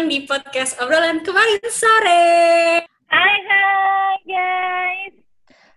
Datang di podcast obrolan kemarin sore. Hai hai guys.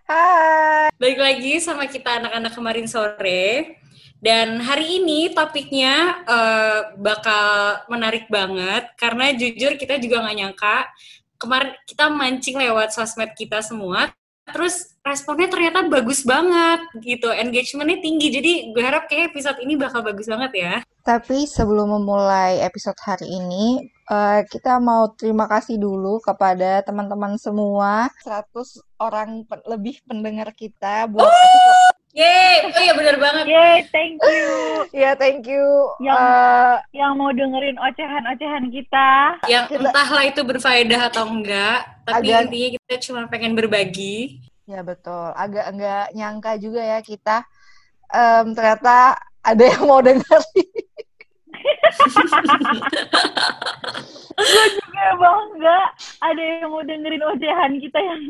Hai. Balik lagi sama kita anak-anak kemarin sore. Dan hari ini topiknya uh, bakal menarik banget karena jujur kita juga nggak nyangka kemarin kita mancing lewat sosmed kita semua terus responnya ternyata bagus banget gitu engagementnya tinggi jadi gue harap kayak episode ini bakal bagus banget ya tapi sebelum memulai episode hari ini uh, kita mau terima kasih dulu kepada teman-teman semua 100 orang pe lebih pendengar kita buat oh! episode Yeay, oh iya bener banget. Yeay, thank you. ya yeah, thank you. Yang uh, yang mau dengerin ocehan-ocehan kita. Yang kita, entahlah itu berfaedah atau enggak, tapi agak, intinya kita cuma pengen berbagi. Ya betul, agak enggak nyangka juga ya kita um, ternyata ada yang mau dengerin. Gue juga bangga ada yang mau dengerin ocehan kita yang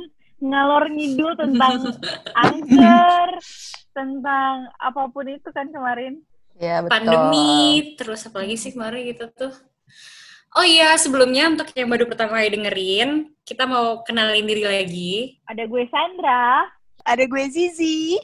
ngalor ngidul tentang angker, tentang apa pun itu kan kemarin. Ya, betul. Pandemi, terus apa lagi sih kemarin gitu tuh. Oh iya, sebelumnya untuk yang baru pertama kali dengerin, kita mau kenalin diri lagi. Ada gue Sandra. Ada gue Zizi.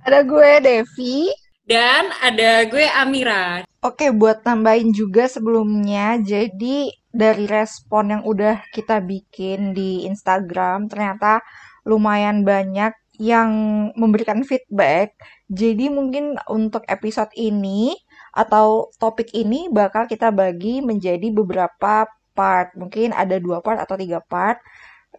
Ada gue Devi. Dan ada gue Amira. Oke, buat tambahin juga sebelumnya, jadi dari respon yang udah kita bikin di Instagram, ternyata lumayan banyak yang memberikan feedback. Jadi mungkin untuk episode ini atau topik ini bakal kita bagi menjadi beberapa part. Mungkin ada dua part atau tiga part.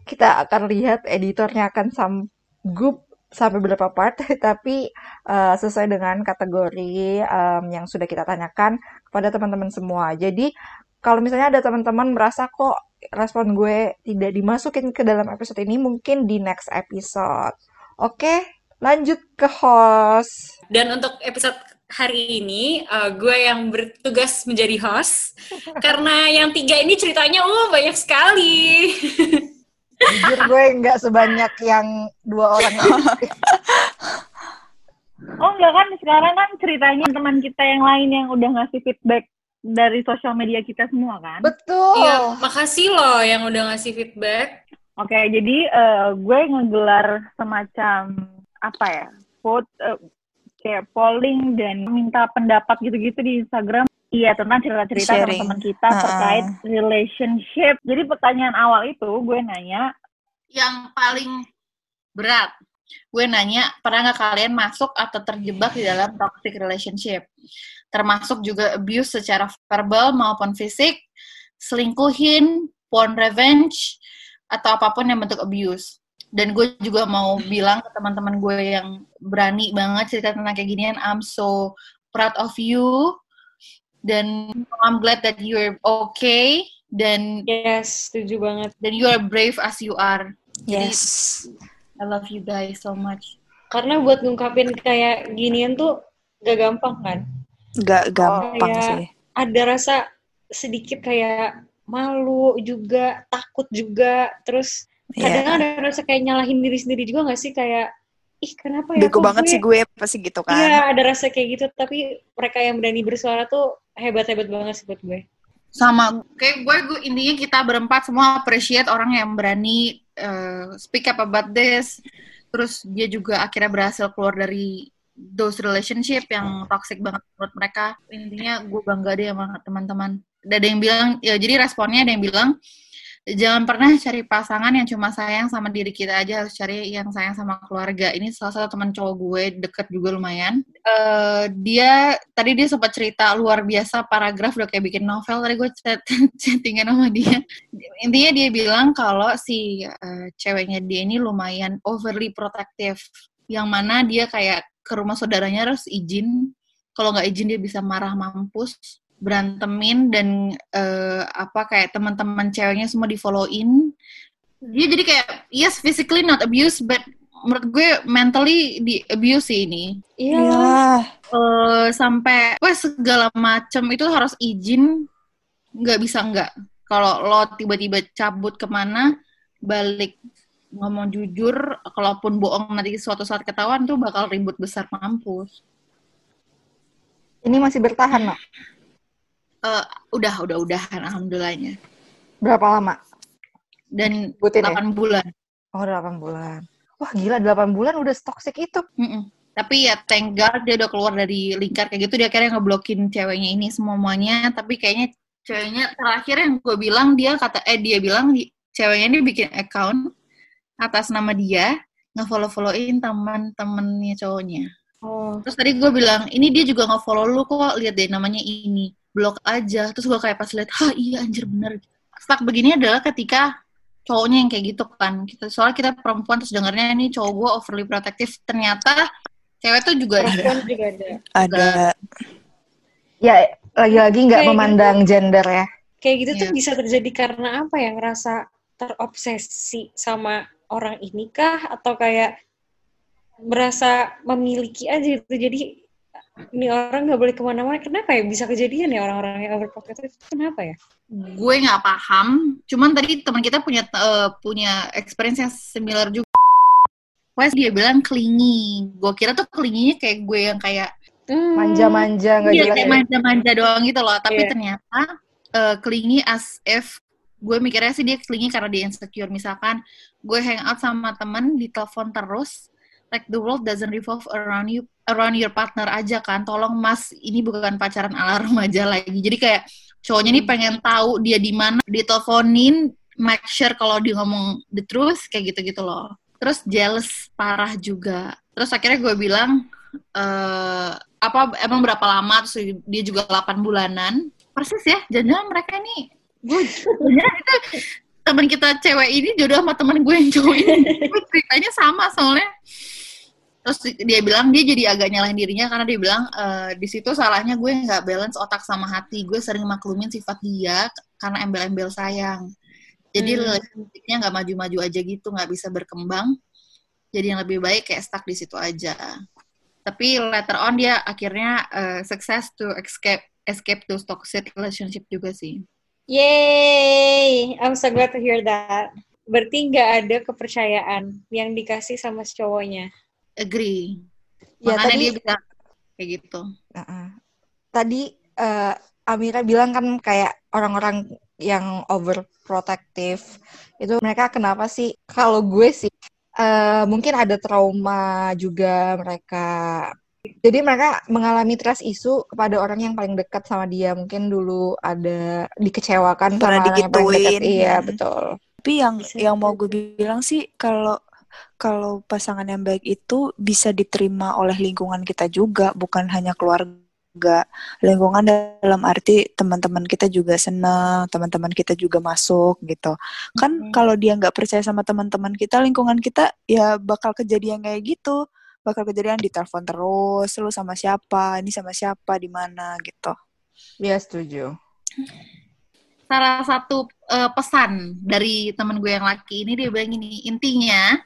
Kita akan lihat editornya akan sanggup sampai berapa part, tapi uh, sesuai dengan kategori um, yang sudah kita tanyakan kepada teman-teman semua. Jadi kalau misalnya ada teman-teman merasa kok respon gue tidak dimasukin ke dalam episode ini, mungkin di next episode. Oke, lanjut ke host. Dan untuk episode hari ini uh, gue yang bertugas menjadi host karena yang tiga ini ceritanya oh banyak sekali. Jujur gue nggak sebanyak yang dua orang. oh enggak kan sekarang kan ceritanya teman kita yang lain yang udah ngasih feedback dari sosial media kita semua kan. Betul. Iya, makasih loh yang udah ngasih feedback. Oke, okay, jadi uh, gue ngegelar semacam apa ya? Vote uh, kayak polling dan minta pendapat gitu-gitu di Instagram Iya tentang cerita-cerita teman-teman kita uh. terkait relationship. Jadi pertanyaan awal itu gue nanya yang paling berat. Gue nanya pernah nggak kalian masuk atau terjebak di dalam toxic relationship, termasuk juga abuse secara verbal maupun fisik, selingkuhin, porn revenge, atau apa pun yang bentuk abuse. Dan gue juga mau bilang ke teman-teman gue yang berani banget cerita tentang kayak ginian, I'm so proud of you. Dan I'm glad that you're okay. Dan yes setuju banget. dan you are brave as you are. Yes. Jadi, I love you guys so much. Karena buat ngungkapin kayak ginian tuh gak gampang kan? Gak gampang kayak sih. ada rasa sedikit kayak malu juga takut juga. Terus kadang yeah. ada rasa kayak nyalahin diri sendiri juga gak sih? Kayak ih kenapa ya? Bego banget gue... sih gue pasti gitu kan. iya ada rasa kayak gitu. Tapi mereka yang berani bersuara tuh hebat-hebat banget sih buat gue. Sama kayak gue gue intinya kita berempat semua appreciate orang yang berani uh, speak up about this. Terus dia juga akhirnya berhasil keluar dari those relationship yang toxic banget menurut mereka. Intinya gue bangga deh sama teman-teman. Ada yang bilang ya jadi responnya ada yang bilang jangan pernah cari pasangan yang cuma sayang sama diri kita aja harus cari yang sayang sama keluarga. Ini salah satu teman cowok gue deket juga lumayan. Uh, dia tadi dia sempat cerita luar biasa paragraf udah kayak bikin novel tadi gue chat chattingan sama dia. Intinya dia bilang kalau si uh, ceweknya dia ini lumayan overly protective. Yang mana dia kayak ke rumah saudaranya harus izin. Kalau nggak izin dia bisa marah mampus berantemin dan uh, apa kayak teman-teman ceweknya semua di followin dia jadi kayak yes physically not abuse but menurut gue mentally di abuse sih ini. Iya. Yeah. uh, sampai wes segala macem itu harus izin. Nggak bisa nggak. Kalau lo tiba-tiba cabut ke mana balik ngomong jujur kalaupun bohong nanti suatu saat ketahuan tuh bakal ribut besar mampus. Ini masih bertahan no? Uh, udah, udah, udah, alhamdulillahnya. Berapa lama? Dan Butin 8 ya? bulan. Oh, 8 bulan. Wah, gila 8 bulan udah toxic itu. Mm -mm. Tapi ya thank God dia udah keluar dari lingkar kayak gitu, dia akhirnya ngeblokin ceweknya ini semuanya. Tapi kayaknya ceweknya terakhir yang gue bilang dia kata eh dia bilang ceweknya ini bikin account atas nama dia ngefollow-followin teman-temannya cowoknya. Oh. Terus tadi gue bilang, ini dia juga nge-follow lu kok, lihat deh namanya ini, blok aja. Terus gue kayak pas lihat, ha iya anjir bener. Stuck begini adalah ketika cowoknya yang kayak gitu kan. Kita soalnya kita perempuan terus dengarnya ini cowok gue overly protective. Ternyata cewek tuh juga ada. juga ada. Ada. Ya lagi-lagi nggak gitu. memandang gitu. gender ya. Kayak gitu ya. tuh iya. bisa terjadi karena apa ya? Ngerasa terobsesi sama orang ini kah atau kayak merasa memiliki aja gitu jadi ini orang nggak boleh ke mana-mana. Kenapa ya? Bisa kejadian ya orang-orang yang overprotective itu? Kenapa ya? Gue nggak paham. Cuman tadi teman kita punya uh, punya experience yang similar juga. Wes dia bilang clingy gue kira tuh clingy kayak gue yang kayak hmm. manja-manja nggak iya, kayak ya. manja-manja doang gitu loh. Tapi yeah. ternyata uh, clingy as if gue mikirnya sih dia clingy karena dia insecure. Misalkan gue hang out sama temen di telepon terus like the world doesn't revolve around you around your partner aja kan. Tolong mas ini bukan pacaran ala remaja lagi. Jadi kayak cowoknya ini pengen tahu dia di mana. Diteleponin make sure kalau dia ngomong the truth kayak gitu gitu loh. Terus jealous parah juga. Terus akhirnya gue bilang uh, apa emang berapa lama? Terus dia juga 8 bulanan. Persis ya jangan mereka ini. Gue itu teman kita cewek ini jodoh sama teman gue yang cowok ini. Ceritanya sama soalnya terus dia bilang dia jadi agak nyalahin dirinya karena dia bilang e, di situ salahnya gue nggak balance otak sama hati gue sering maklumin sifat dia karena embel-embel sayang jadi hmm. relationshipnya nggak maju-maju aja gitu nggak bisa berkembang jadi yang lebih baik kayak stuck di situ aja tapi later on dia akhirnya uh, success to escape escape to toxic relationship juga sih Yay! I'm so glad to hear that. Berarti nggak ada kepercayaan yang dikasih sama cowoknya. Agree. Ya, Makanya tadi, dia bisa kayak gitu. Uh -uh. Tadi uh, Amira bilang kan kayak orang-orang yang overprotective itu mereka kenapa sih? Kalau gue sih uh, mungkin ada trauma juga mereka jadi mereka mengalami trust isu kepada orang yang paling dekat sama dia. Mungkin dulu ada dikecewakan Pernah sama orang yang paling dekat. Iya, betul. Tapi yang yang mau gue bilang sih kalau kalau pasangan yang baik itu bisa diterima oleh lingkungan kita juga, bukan hanya keluarga. Lingkungan dalam arti teman-teman kita juga senang, teman-teman kita juga masuk gitu. Kan hmm. kalau dia nggak percaya sama teman-teman kita, lingkungan kita ya bakal kejadian kayak gitu bakal kejadian di telepon terus lu sama siapa ini sama siapa di mana gitu ya setuju salah satu uh, pesan dari temen gue yang laki ini dia bilang ini intinya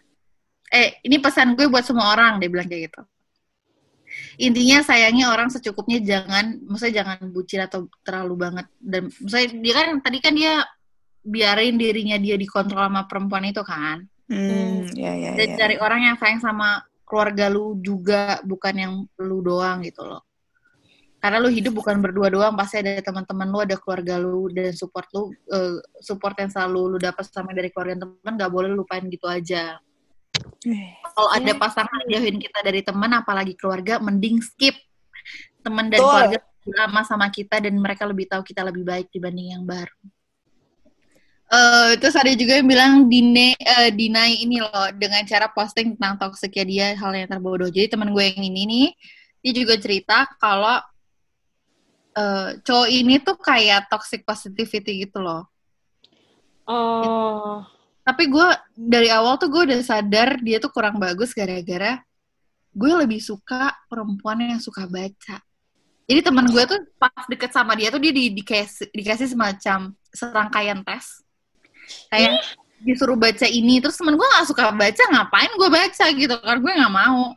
eh ini pesan gue buat semua orang dia bilang kayak gitu. Intinya sayangi orang secukupnya jangan maksudnya jangan bucin atau terlalu banget. Dan maksudnya dia kan tadi kan dia biarin dirinya dia dikontrol sama perempuan itu kan. Hmm, ya, ya, dan ya. cari orang yang sayang sama keluarga lu juga bukan yang lu doang gitu loh. Karena lu hidup bukan berdua doang pasti ada teman-teman lu ada keluarga lu dan support lu uh, support yang selalu lu dapat sama dari keluarga teman nggak boleh lupain gitu aja kalau ada pasangan jauhin kita dari teman apalagi keluarga mending skip teman dan Betul. keluarga lama sama kita dan mereka lebih tahu kita lebih baik dibanding yang baru Uh, terus ada juga yang bilang Dine, uh, Dinai ini loh dengan cara posting tentang toksiknya dia hal yang terbodoh. Jadi teman gue yang ini nih dia juga cerita kalau uh, cowok ini tuh kayak toxic positivity gitu loh. Oh. Tapi gue dari awal tuh gue udah sadar dia tuh kurang bagus gara-gara gue lebih suka perempuan yang suka baca. Jadi teman gue tuh pas deket sama dia tuh dia di, dikasih, dikasih semacam serangkaian tes. Kayak disuruh baca ini terus temen gue nggak suka baca ngapain gue baca gitu kan? Gue nggak mau.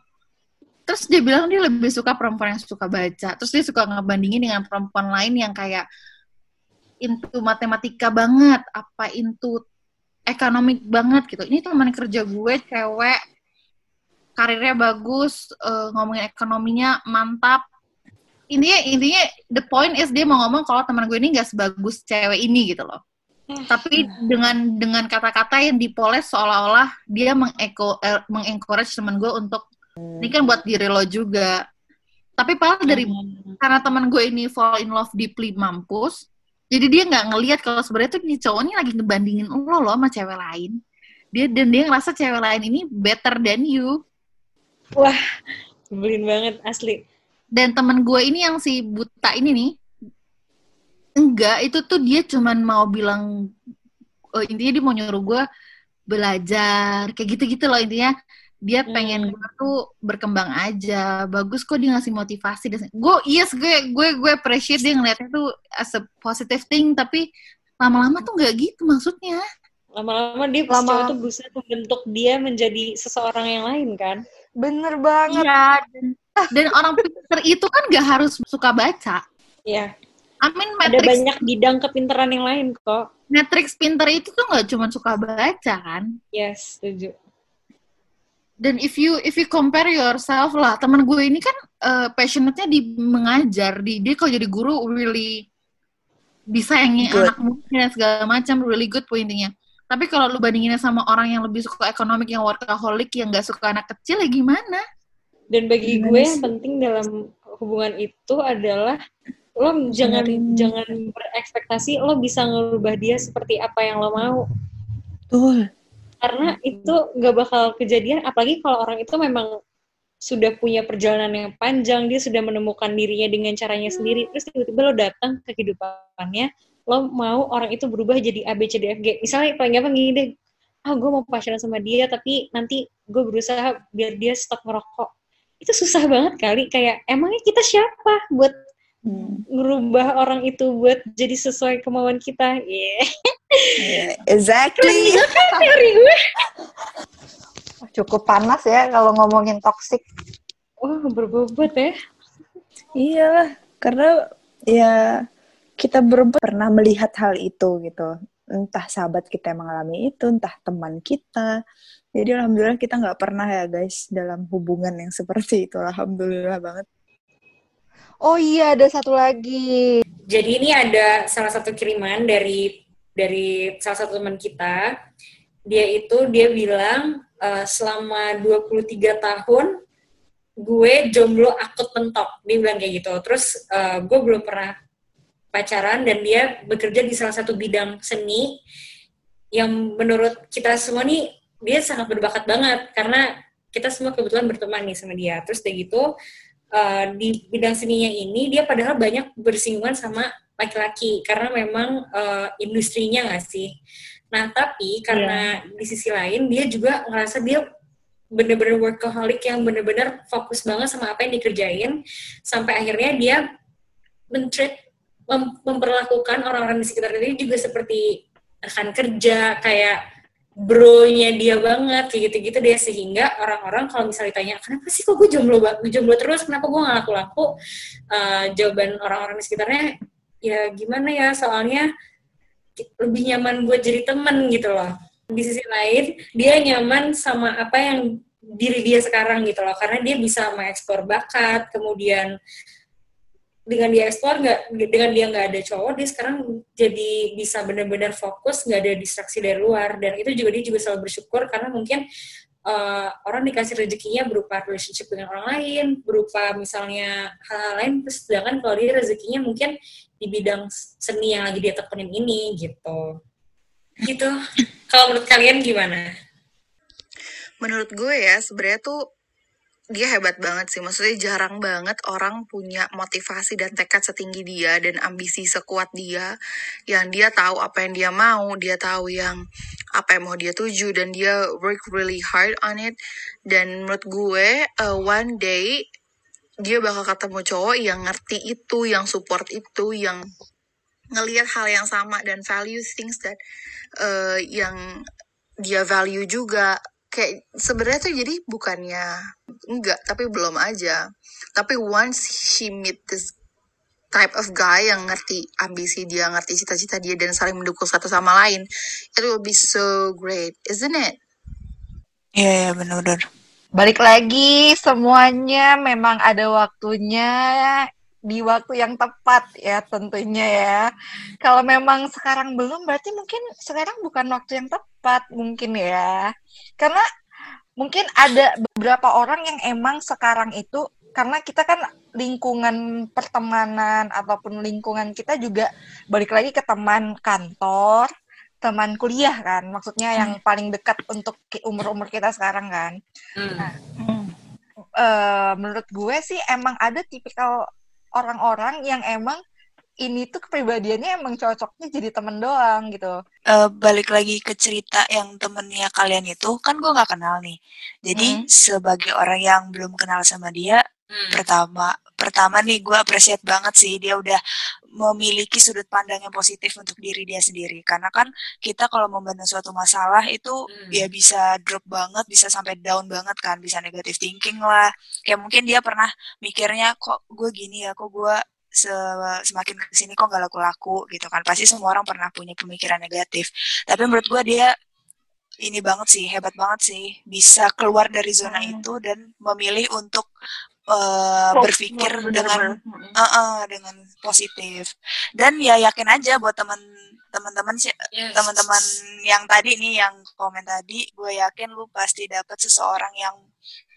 Terus dia bilang dia lebih suka perempuan yang suka baca. Terus dia suka ngebandingin dengan perempuan lain yang kayak into matematika banget apa into ekonomik banget gitu ini teman kerja gue cewek karirnya bagus uh, ngomongin ekonominya mantap intinya intinya the point is dia mau ngomong kalau teman gue ini nggak sebagus cewek ini gitu loh eh. tapi dengan dengan kata-kata yang dipoles seolah-olah dia mengeko eh, mengencourage teman gue untuk hmm. ini kan buat diri lo juga tapi padahal dari hmm. karena teman gue ini fall in love deeply mampus jadi dia nggak ngelihat kalau sebenarnya tuh nih cowok ini lagi ngebandingin lo loh sama cewek lain. Dia dan dia ngerasa cewek lain ini better than you. Wah nyebelin banget asli. Dan temen gue ini yang si buta ini nih enggak itu tuh dia cuman mau bilang oh, intinya dia mau nyuruh gue belajar kayak gitu-gitu loh intinya dia pengen hmm. gue tuh berkembang aja bagus kok dia ngasih motivasi dan gue yes gue gue gue appreciate dia ngeliatnya tuh as a positive thing tapi lama-lama tuh nggak gitu maksudnya lama-lama dia Lama... tuh berusaha membentuk dia menjadi seseorang yang lain kan bener banget iya dan dan orang pinter itu kan gak harus suka baca. Iya. I mean, Matrix, Ada banyak bidang kepintaran yang lain kok. Matrix pinter itu tuh gak cuma suka baca kan? Yes, setuju. Dan if you if you compare yourself lah, teman gue ini kan uh, passionate-nya di mengajar, di dia kalau jadi guru really disayangi good. anak muda segala macam, really good pointingnya. Tapi kalau lu bandinginnya sama orang yang lebih suka ekonomik, yang workaholic, yang gak suka anak kecil, ya gimana? Dan bagi Gimana gue sih? yang penting dalam hubungan itu adalah lo jangan jangan berekspektasi lo bisa ngerubah dia seperti apa yang lo mau. Betul. Karena itu nggak bakal kejadian apalagi kalau orang itu memang sudah punya perjalanan yang panjang, dia sudah menemukan dirinya dengan caranya sendiri, terus tiba-tiba lo datang ke kehidupannya, lo mau orang itu berubah jadi A, B, C, D, F, G. Misalnya paling gampang gini deh, ah gue mau pacaran sama dia, tapi nanti gue berusaha biar dia stop ngerokok itu susah banget kali kayak emangnya kita siapa buat hmm. ngerubah orang itu buat jadi sesuai kemauan kita yeah. Yeah exactly teori gue cukup panas ya kalau ngomongin toxic wah oh, berbobot ya iya karena ya kita berempat pernah melihat hal itu gitu entah sahabat kita yang mengalami itu entah teman kita jadi alhamdulillah kita nggak pernah ya guys dalam hubungan yang seperti itu. Alhamdulillah banget. Oh iya, ada satu lagi. Jadi ini ada salah satu kiriman dari dari salah satu teman kita. Dia itu dia bilang uh, selama 23 tahun gue jomblo akut mentok. Dia bilang kayak gitu. Terus uh, gue belum pernah pacaran dan dia bekerja di salah satu bidang seni yang menurut kita semua nih dia sangat berbakat banget karena kita semua kebetulan berteman nih sama dia. Terus kayak gitu uh, di bidang seninya ini dia padahal banyak bersinggungan sama laki-laki karena memang uh, industrinya nggak sih. Nah tapi karena yeah. di sisi lain dia juga ngerasa dia bener-bener workaholic yang bener-bener fokus banget sama apa yang dikerjain sampai akhirnya dia mentreat mem memperlakukan orang-orang di sekitar dia juga seperti rekan kerja kayak bronya dia banget kayak gitu-gitu deh sehingga orang-orang kalau misalnya ditanya kenapa sih kok gue jomblo jomblo terus kenapa gue gak laku-laku uh, jawaban orang-orang di sekitarnya ya gimana ya soalnya lebih nyaman buat jadi temen gitu loh. Di sisi lain dia nyaman sama apa yang diri dia sekarang gitu loh karena dia bisa mengekspor bakat kemudian dengan dia ekspor nggak dengan dia nggak ada cowok dia sekarang jadi bisa benar-benar fokus nggak ada distraksi dari luar. Dan itu juga dia juga selalu bersyukur karena mungkin uh, orang dikasih rezekinya berupa relationship dengan orang lain berupa misalnya hal-hal lain sedangkan kalau dia rezekinya mungkin di bidang seni yang lagi dia tekunin ini gitu. Gitu. Kalau menurut kalian gimana? Menurut gue ya sebenarnya tuh dia hebat banget sih. Maksudnya jarang banget orang punya motivasi dan tekad setinggi dia dan ambisi sekuat dia. Yang dia tahu apa yang dia mau, dia tahu yang apa yang mau dia tuju dan dia work really hard on it. Dan menurut gue uh, one day dia bakal ketemu cowok yang ngerti itu, yang support itu, yang ngelihat hal yang sama dan value things that uh, yang dia value juga kayak sebenarnya tuh jadi bukannya enggak tapi belum aja. Tapi once she meet this type of guy yang ngerti ambisi dia ngerti cita-cita dia dan saling mendukung satu sama lain it will be so great isn't it? Iya yeah, yeah, benar-benar balik lagi semuanya memang ada waktunya di waktu yang tepat ya tentunya ya. Kalau memang sekarang belum berarti mungkin sekarang bukan waktu yang tepat mungkin ya. Karena mungkin ada beberapa orang yang emang sekarang itu karena kita kan lingkungan pertemanan ataupun lingkungan kita juga balik lagi ke teman kantor, teman kuliah kan, maksudnya yang hmm. paling dekat untuk umur-umur kita sekarang kan. Hmm. Nah, uh, menurut gue sih emang ada tipikal orang-orang yang emang ini tuh kepribadiannya emang cocoknya jadi temen doang gitu. Uh, balik lagi ke cerita yang temennya kalian itu, kan gue nggak kenal nih. Jadi hmm. sebagai orang yang belum kenal sama dia, hmm. pertama pertama nih gue apresiat banget sih dia udah memiliki sudut pandang yang positif untuk diri dia sendiri. Karena kan kita kalau membantu suatu masalah itu hmm. ya bisa drop banget bisa sampai down banget kan bisa negatif thinking lah. Kayak mungkin dia pernah mikirnya kok gue gini ya kok gue se semakin ke sini kok gak laku-laku? Gitu kan. Pasti semua orang pernah punya pemikiran negatif. Tapi menurut gue dia ini banget sih hebat banget sih bisa keluar dari zona hmm. itu dan memilih untuk uh, berpikir dengan uh, uh, dengan positif. Dan ya yakin aja buat teman teman-teman sih yes. teman-teman yang tadi nih yang komen tadi gue yakin lu pasti dapat seseorang yang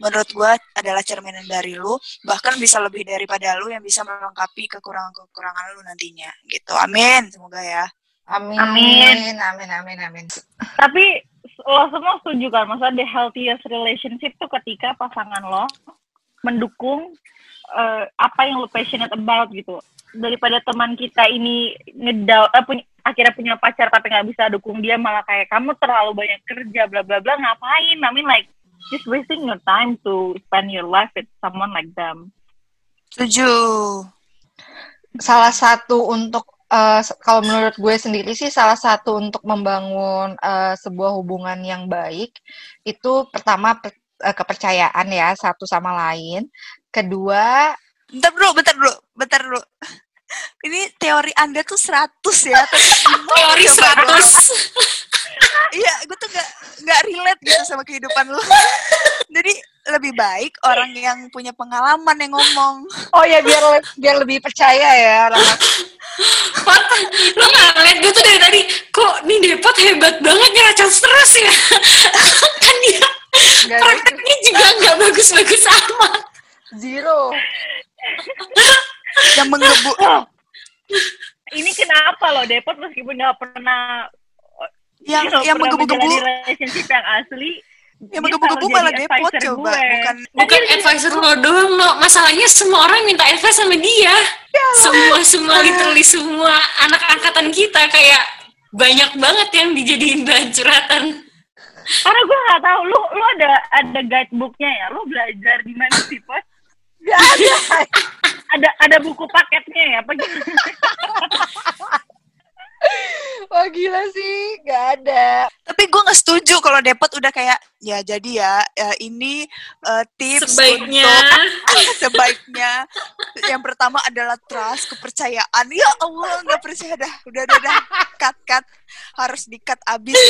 menurut gue adalah cerminan dari lu bahkan bisa lebih daripada lu yang bisa melengkapi kekurangan-kekurangan lu nantinya gitu. Amin semoga ya. Amin. Amin amin amin amin. Tapi lo semua setuju kan? Maksudnya the healthiest relationship tuh ketika pasangan lo mendukung uh, apa yang lo passionate about gitu. Daripada teman kita ini ngedal uh, punya, akhirnya punya pacar tapi nggak bisa dukung dia malah kayak kamu terlalu banyak kerja bla bla bla ngapain? I mean like just wasting your time to spend your life with someone like them. Setuju. Salah satu untuk uh, kalau menurut gue sendiri sih salah satu untuk membangun uh, sebuah hubungan yang baik itu pertama uh, kepercayaan ya satu sama lain. Kedua, bentar dulu, bentar dulu, bentar dulu. Ini teori Anda tuh 100 ya. teori 100. Iya, gue tuh gak, gak relate gitu sama kehidupan lu. Jadi lebih baik orang yang punya pengalaman yang ngomong. Oh ya biar biar lebih percaya ya orang. Lo gak ngeliat gue tuh dari tadi, kok nih Depot hebat banget nyeracas terus ya. kan dia prakteknya juga nggak bagus-bagus amat. Zero. yang menggebu. Ini kenapa loh Depot meskipun nggak pernah yang you know, yang menggebu-gebu relationship yang asli yang menggebu-gebu malah depot coba gue. bukan bukan advisor lo doang lo masalahnya semua orang minta advice sama dia ya semua semua literally semua anak angkatan kita kayak banyak banget yang dijadiin bahan curhatan karena gue nggak tahu lu lu ada ada guidebooknya ya? Lu belajar di mana sih pos? Gak ada. Ada ada buku paketnya ya apa Wah gila sih, gak ada. Tapi gue gak setuju kalau Depot udah kayak, ya jadi ya, ya ini uh, tips sebaiknya. untuk sebaiknya. Yang pertama adalah trust, kepercayaan. Ya Allah, gak percaya dah. Udah, udah, udah. Cut, cut. Harus di-cut abis.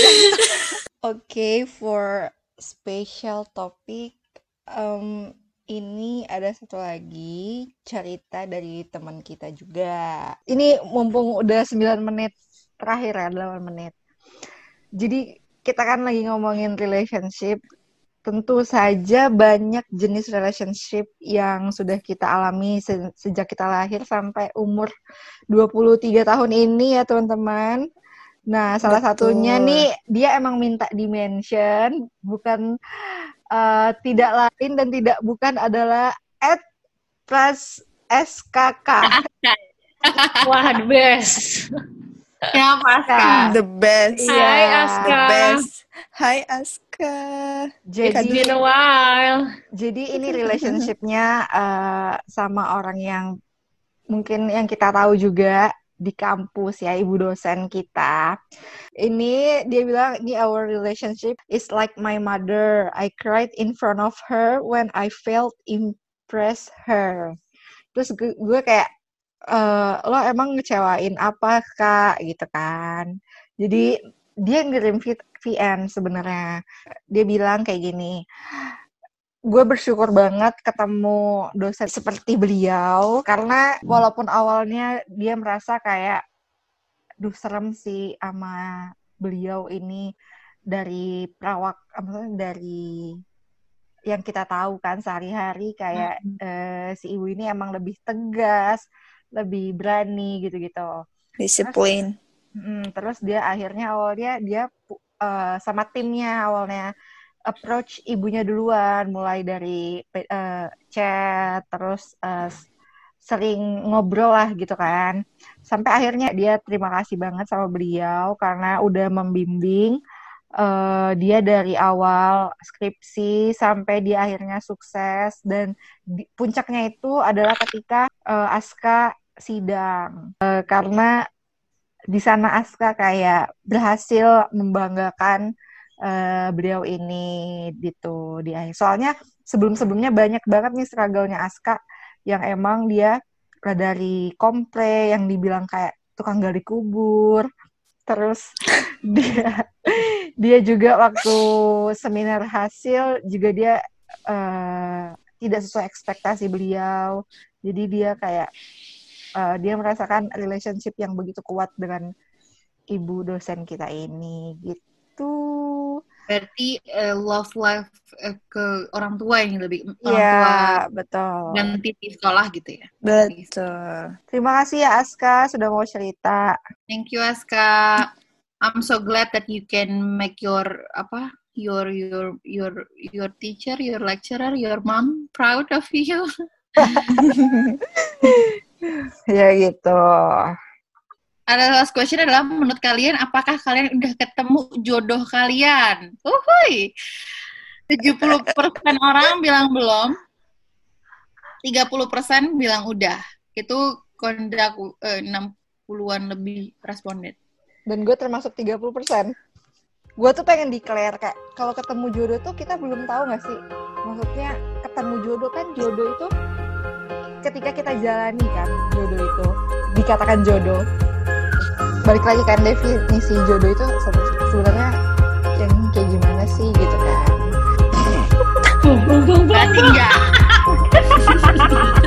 Oke, okay, for special topic, um, ini ada satu lagi cerita dari teman kita juga. Ini mumpung udah 9 menit terakhir ya, 8 menit. Jadi kita kan lagi ngomongin relationship. Tentu saja banyak jenis relationship yang sudah kita alami se sejak kita lahir sampai umur 23 tahun ini ya teman-teman. Nah, salah Betul. satunya nih dia emang minta dimension, bukan uh, tidak lain dan tidak bukan adalah at plus SKK. Wah, the best. Ya, Aska. The best. Hai, yeah. Aska. The best. Hai, Aska. Jadi, It's been a while. Jadi ini relationshipnya uh, sama orang yang mungkin yang kita tahu juga di kampus ya ibu dosen kita. Ini dia bilang ini our relationship is like my mother. I cried in front of her when I felt impress her. Terus gue, gue kayak uh, lo emang ngecewain apa kak gitu kan. Jadi dia ngirim VN sebenarnya. Dia bilang kayak gini. Gue bersyukur banget ketemu dosen seperti beliau karena walaupun awalnya dia merasa kayak duh serem sih sama beliau ini dari perawak maksudnya dari yang kita tahu kan sehari-hari kayak hmm. uh, si ibu ini emang lebih tegas, lebih berani gitu-gitu. Disiplin. Terus, hmm, terus dia akhirnya awalnya dia uh, sama timnya awalnya approach ibunya duluan mulai dari uh, chat terus uh, sering ngobrol lah gitu kan. Sampai akhirnya dia terima kasih banget sama beliau karena udah membimbing uh, dia dari awal skripsi sampai dia akhirnya sukses. Dan di, puncaknya itu adalah ketika uh, Aska sidang. Uh, karena di sana Aska kayak berhasil membanggakan uh, beliau ini gitu di akhir. Soalnya sebelum-sebelumnya banyak banget nih struggle-nya Aska yang emang dia dari kompre yang dibilang kayak tukang gali kubur. Terus dia dia juga waktu seminar hasil juga dia uh, tidak sesuai ekspektasi beliau. Jadi dia kayak uh, dia merasakan relationship yang begitu kuat dengan ibu dosen kita ini gitu berarti uh, love life uh, ke orang tua yang lebih orang yeah, tua betul. ganti di sekolah gitu ya? Betul. Terima kasih ya Aska sudah mau cerita. Thank you Aska. I'm so glad that you can make your apa your your your your teacher your lecturer your mom proud of you. Ya gitu ada last question adalah menurut kalian apakah kalian udah ketemu jodoh kalian? Uhuy. 70% orang bilang belum. 30% bilang udah. Itu kondak eh, 60-an lebih responden. Dan gue termasuk 30%. Gue tuh pengen declare kayak kalau ketemu jodoh tuh kita belum tahu gak sih? Maksudnya ketemu jodoh kan jodoh itu ketika kita jalani kan jodoh itu dikatakan jodoh balik lagi kan definisi jodoh itu sebenarnya yang kayak gimana sih gitu kan. Berarti enggak